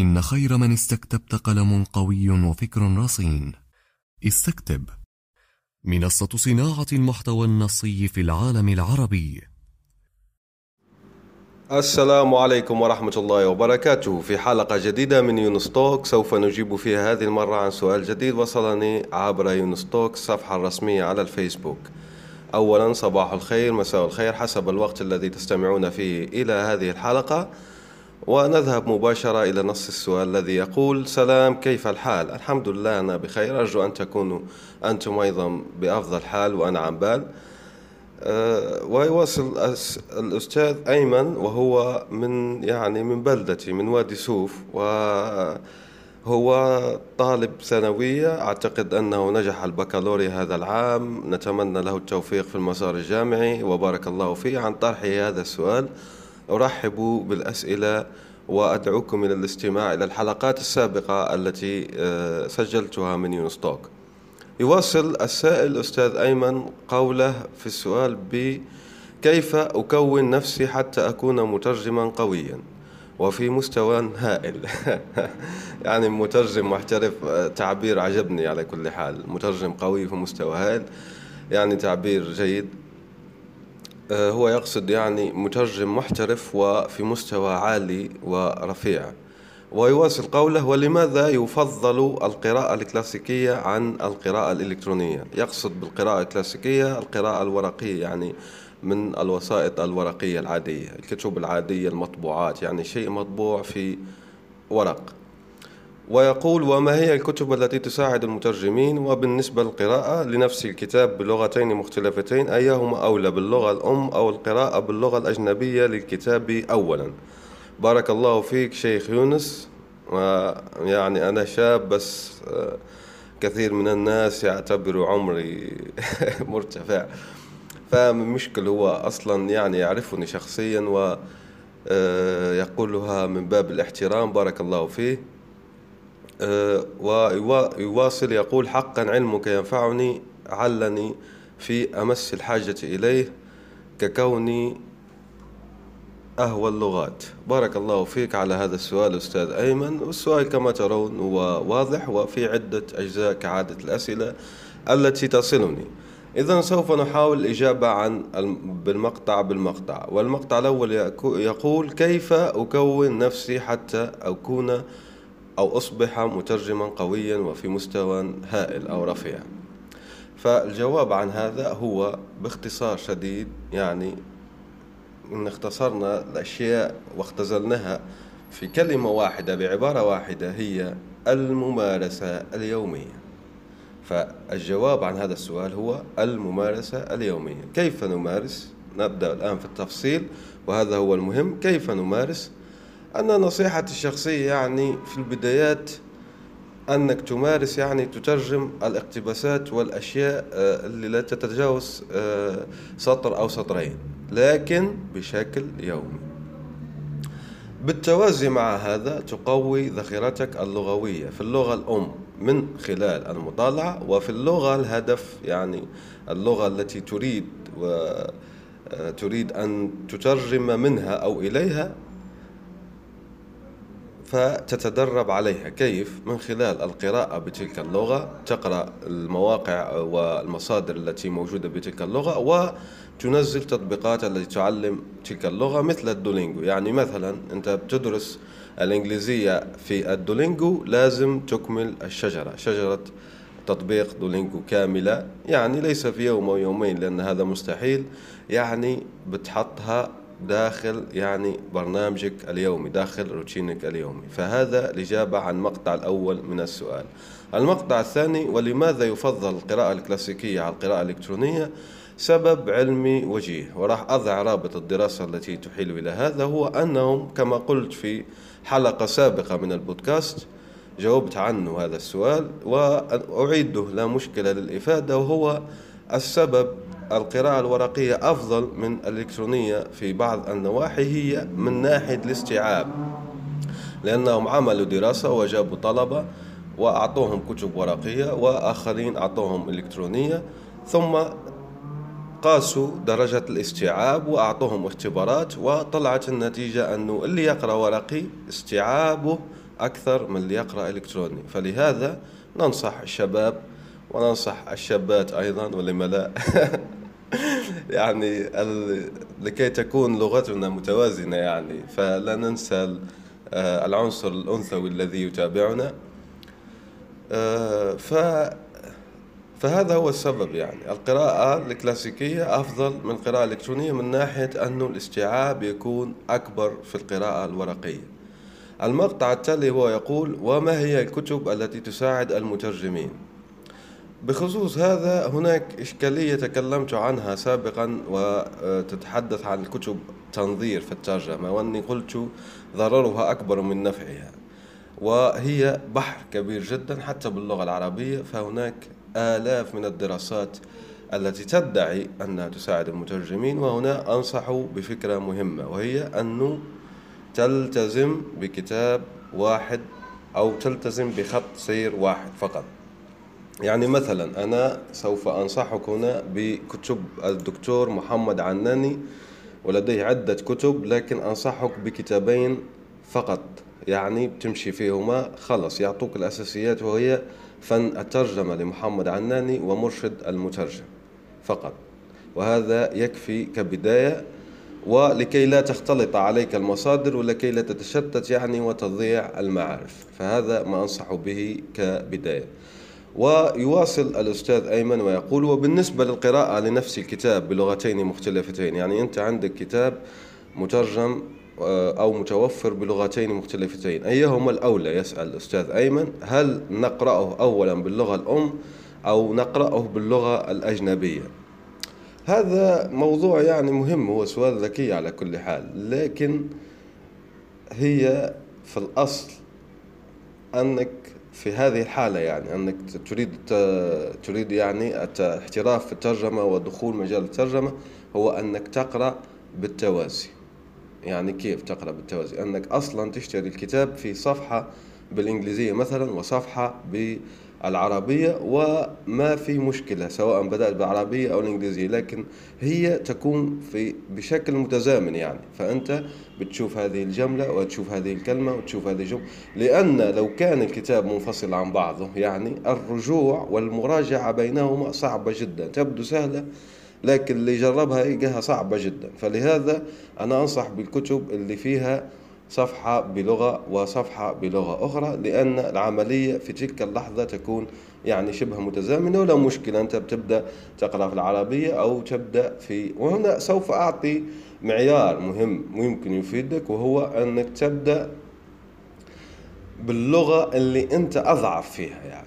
إن خير من استكتبت قلم قوي وفكر رصين. استكتب. منصة صناعة المحتوى النصي في العالم العربي. السلام عليكم ورحمة الله وبركاته. في حلقة جديدة من يونستوك سوف نجيب فيها هذه المرة عن سؤال جديد وصلني عبر يونستوك الصفحة الرسمية على الفيسبوك. أولا صباح الخير مساء الخير حسب الوقت الذي تستمعون فيه إلى هذه الحلقة. ونذهب مباشرة إلى نص السؤال الذي يقول سلام كيف الحال؟ الحمد لله أنا بخير. أرجو أن تكونوا أنتم أيضا بأفضل حال وأنا عن بال. أه ويواصل الأستاذ أيمن وهو من يعني من بلدتي من وادي سوف وهو طالب ثانوية. أعتقد أنه نجح البكالوريا هذا العام. نتمنى له التوفيق في المسار الجامعي. وبارك الله فيه. عن طرحه هذا السؤال أرحب بالأسئلة وأدعوكم إلى الاستماع إلى الحلقات السابقة التي آه، سجلتها من يونستوك يواصل السائل أستاذ أيمن قوله في السؤال بكيف أكون نفسي حتى أكون مترجما قويا؟ وفي مستوى هائل. يعني مترجم محترف آه، تعبير عجبني على كل حال. مترجم قوي في مستوى هائل يعني تعبير جيد. هو يقصد يعني مترجم محترف وفي مستوى عالي ورفيع. ويواصل قوله ولماذا يفضل القراءة الكلاسيكية عن القراءة الإلكترونية؟ يقصد بالقراءة الكلاسيكية القراءة الورقية يعني من الوسائط الورقية العادية الكتب العادية المطبوعات يعني شيء مطبوع في ورق. ويقول وما هي الكتب التي تساعد المترجمين؟ وبالنسبة للقراءة لنفس الكتاب بلغتين مختلفتين أيهما أولى باللغة الأم أو القراءة باللغة الأجنبية للكتاب أولا؟ بارك الله فيك شيخ يونس. يعني أنا شاب بس آه، كثير من الناس يعتبروا عمري مرتفع. فمشكل هو أصلا يعني يعرفني شخصيا و آه، من باب الاحترام. بارك الله فيه. ويواصل يقول حقا علمك ينفعني علني في أمس الحاجة إليه ككوني أهوى اللغات. بارك الله فيك على هذا السؤال أستاذ أيمن. والسؤال كما ترون هو واضح وفي عدة أجزاء كعادة الأسئلة التي تصلني. إذا سوف نحاول الإجابة عن بالمقطع بالمقطع. والمقطع الأول يقول كيف أكون نفسي حتى أكون أو أصبح مترجما قويا وفي مستوى هائل أو رفيع. فالجواب عن هذا هو باختصار شديد يعني إن اختصرنا الأشياء واختزلناها في كلمة واحدة بعبارة واحدة هي الممارسة اليومية. فالجواب عن هذا السؤال هو الممارسة اليومية. كيف نمارس؟ نبدأ الآن في التفصيل وهذا هو المهم. كيف نمارس؟ أنا نصيحتي الشخصية يعني في البدايات أنك تمارس يعني تترجم الاقتباسات والأشياء آه، اللي لا تتجاوز آه، سطر أو سطرين لكن بشكل يومي. بالتوازي مع هذا تقوي ذخيرتك اللغوية في اللغة الأم من خلال المطالعة وفي اللغة الهدف يعني اللغة التي تريد وتريد آه، أن تترجم منها أو إليها فتتدرب عليها. كيف؟ من خلال القراءة بتلك اللغة تقرأ المواقع والمصادر التي موجودة بتلك اللغة وتنزل تطبيقات التي تعلم تلك اللغة مثل الدولينجو. يعني مثلا أنت بتدرس الإنجليزية في الدولينجو لازم تكمل الشجرة. شجرة تطبيق دولينجو كاملة. يعني ليس في يوم أو يومين لأن هذا مستحيل. يعني بتحطها داخل يعني برنامجك اليومي داخل روتينك اليومي. فهذا الإجابة عن المقطع الأول من السؤال. المقطع الثاني ولماذا يفضل القراءة الكلاسيكية على القراءة الإلكترونية؟ سبب علمي وجيه. وراح أضع رابط الدراسة التي تحيل إلى هذا هو أنهم كما قلت في حلقة سابقة من البودكاست جاوبت عنه هذا السؤال وأعيده لا مشكلة للإفادة وهو السبب القراءة الورقية أفضل من الإلكترونية في بعض النواحي هي من ناحية الاستيعاب لأنهم عملوا دراسة وجابوا طلبة وأعطوهم كتب ورقية وآخرين أعطوهم إلكترونية ثم قاسوا درجة الاستيعاب وأعطوهم اختبارات وطلعت النتيجة أنه اللي يقرأ ورقي استيعابه أكثر من اللي يقرأ إلكتروني. فلهذا ننصح الشباب وننصح الشابات أيضا ولما لا يعني لكي تكون لغتنا متوازنة يعني فلا ننسى آه، العنصر الأنثوي الذي يتابعنا. آه، ف فهذا هو السبب يعني. القراءة الكلاسيكية أفضل من القراءة الإلكترونية من ناحية أنه الاستيعاب يكون أكبر في القراءة الورقية. المقطع التالي هو يقول وما هي الكتب التي تساعد المترجمين؟ بخصوص هذا هناك إشكالية تكلمت عنها سابقا وتتحدث عن الكتب تنظير في الترجمة وأني قلت ضررها أكبر من نفعها وهي بحر كبير جدا حتى باللغة العربية فهناك آلاف من الدراسات التي تدعي أنها تساعد المترجمين وهنا أنصح بفكرة مهمة وهي أنه تلتزم بكتاب واحد أو تلتزم بخط سير واحد فقط. يعني مثلا أنا سوف أنصحك هنا بكتب الدكتور محمد عناني ولديه عدة كتب لكن أنصحك بكتابين فقط يعني بتمشي فيهما خلص يعطوك الأساسيات وهي فن الترجمة لمحمد عناني ومرشد المترجم فقط. وهذا يكفي كبداية ولكي لا تختلط عليك المصادر ولكي لا تتشتت يعني وتضيع المعارف. فهذا ما أنصح به كبداية. ويواصل الأستاذ أيمن ويقول وبالنسبة للقراءة لنفس الكتاب بلغتين مختلفتين يعني أنت عندك كتاب مترجم آه، أو متوفر بلغتين مختلفتين أيهما الأولى؟ يسأل الأستاذ أيمن. هل نقرأه أولا باللغة الأم أو نقرأه باللغة الأجنبية؟ هذا موضوع يعني مهم هو سؤال ذكي على كل حال لكن هي في الأصل أنك في هذه الحالة يعني أنك تريد تريد يعني الاحتراف في الترجمة ودخول مجال الترجمة هو أنك تقرأ بالتوازي. يعني كيف تقرأ بالتوازي؟ أنك أصلا تشتري الكتاب في صفحة بالإنجليزية مثلا وصفحة بالعربية وما في مشكلة سواء بدأت بالعربية أو الإنجليزية لكن هي تكون في بشكل متزامن يعني. فأنت بتشوف هذه الجملة وتشوف هذه الكلمة وتشوف هذه الجملة. لأن لو كان الكتاب منفصل عن بعضه يعني الرجوع والمراجعة بينهما صعبة جدا تبدو سهلة لكن اللي جربها يلقاها صعبة جدا. فلهذا أنا أنصح بالكتب اللي فيها صفحة بلغة وصفحة بلغة أخرى لأن العملية في تلك اللحظة تكون يعني شبه متزامنة ولا مشكلة أنت بتبدأ تقرأ في العربية أو تبدأ في وهنا سوف أعطي معيار مهم ممكن يفيدك وهو أنك تبدأ باللغة اللي أنت أضعف فيها يعني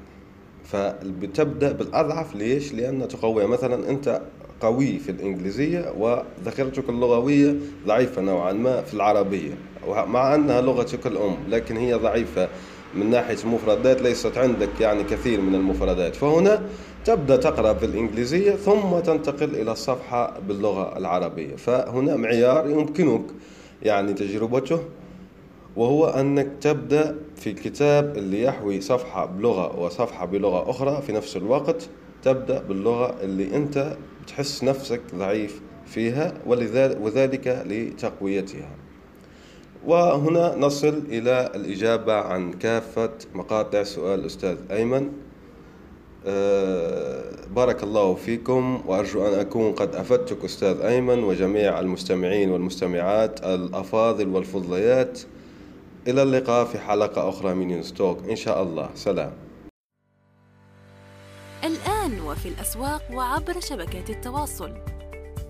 فبتبدأ بالأضعف ليش؟ لأن تقوي مثلا أنت قوي في الإنجليزية وذاكرتك اللغوية ضعيفة نوعا ما في العربية. مع أنها لغتك الأم لكن هي ضعيفة من ناحية المفردات ليست عندك يعني كثير من المفردات. فهنا تبدأ تقرأ بالإنجليزية ثم تنتقل إلى الصفحة باللغة العربية. فهنا معيار يمكنك يعني تجربته وهو أنك تبدأ في الكتاب اللي يحوي صفحة بلغة وصفحة بلغة أخرى في نفس الوقت تبدأ باللغة اللي أنت تحس نفسك ضعيف فيها وذلك لتقويتها. وهنا نصل إلى الإجابة عن كافة مقاطع سؤال الأستاذ أيمن. أه بارك الله فيكم وأرجو أن أكون قد أفدتك أستاذ أيمن وجميع المستمعين والمستمعات الأفاضل والفضليات. إلى اللقاء في حلقة أخرى من يونستوك إن شاء الله. سلام. الآن وفي الأسواق وعبر شبكات التواصل.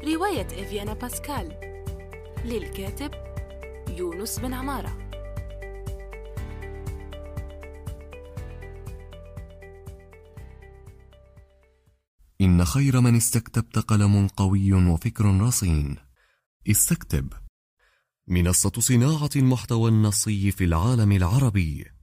رواية إفيانا باسكال. للكاتب يونس بن عمارة. إن خير من استكتبت قلم قوي وفكر رصين. استكتب. منصة صناعة المحتوى النصي في العالم العربي.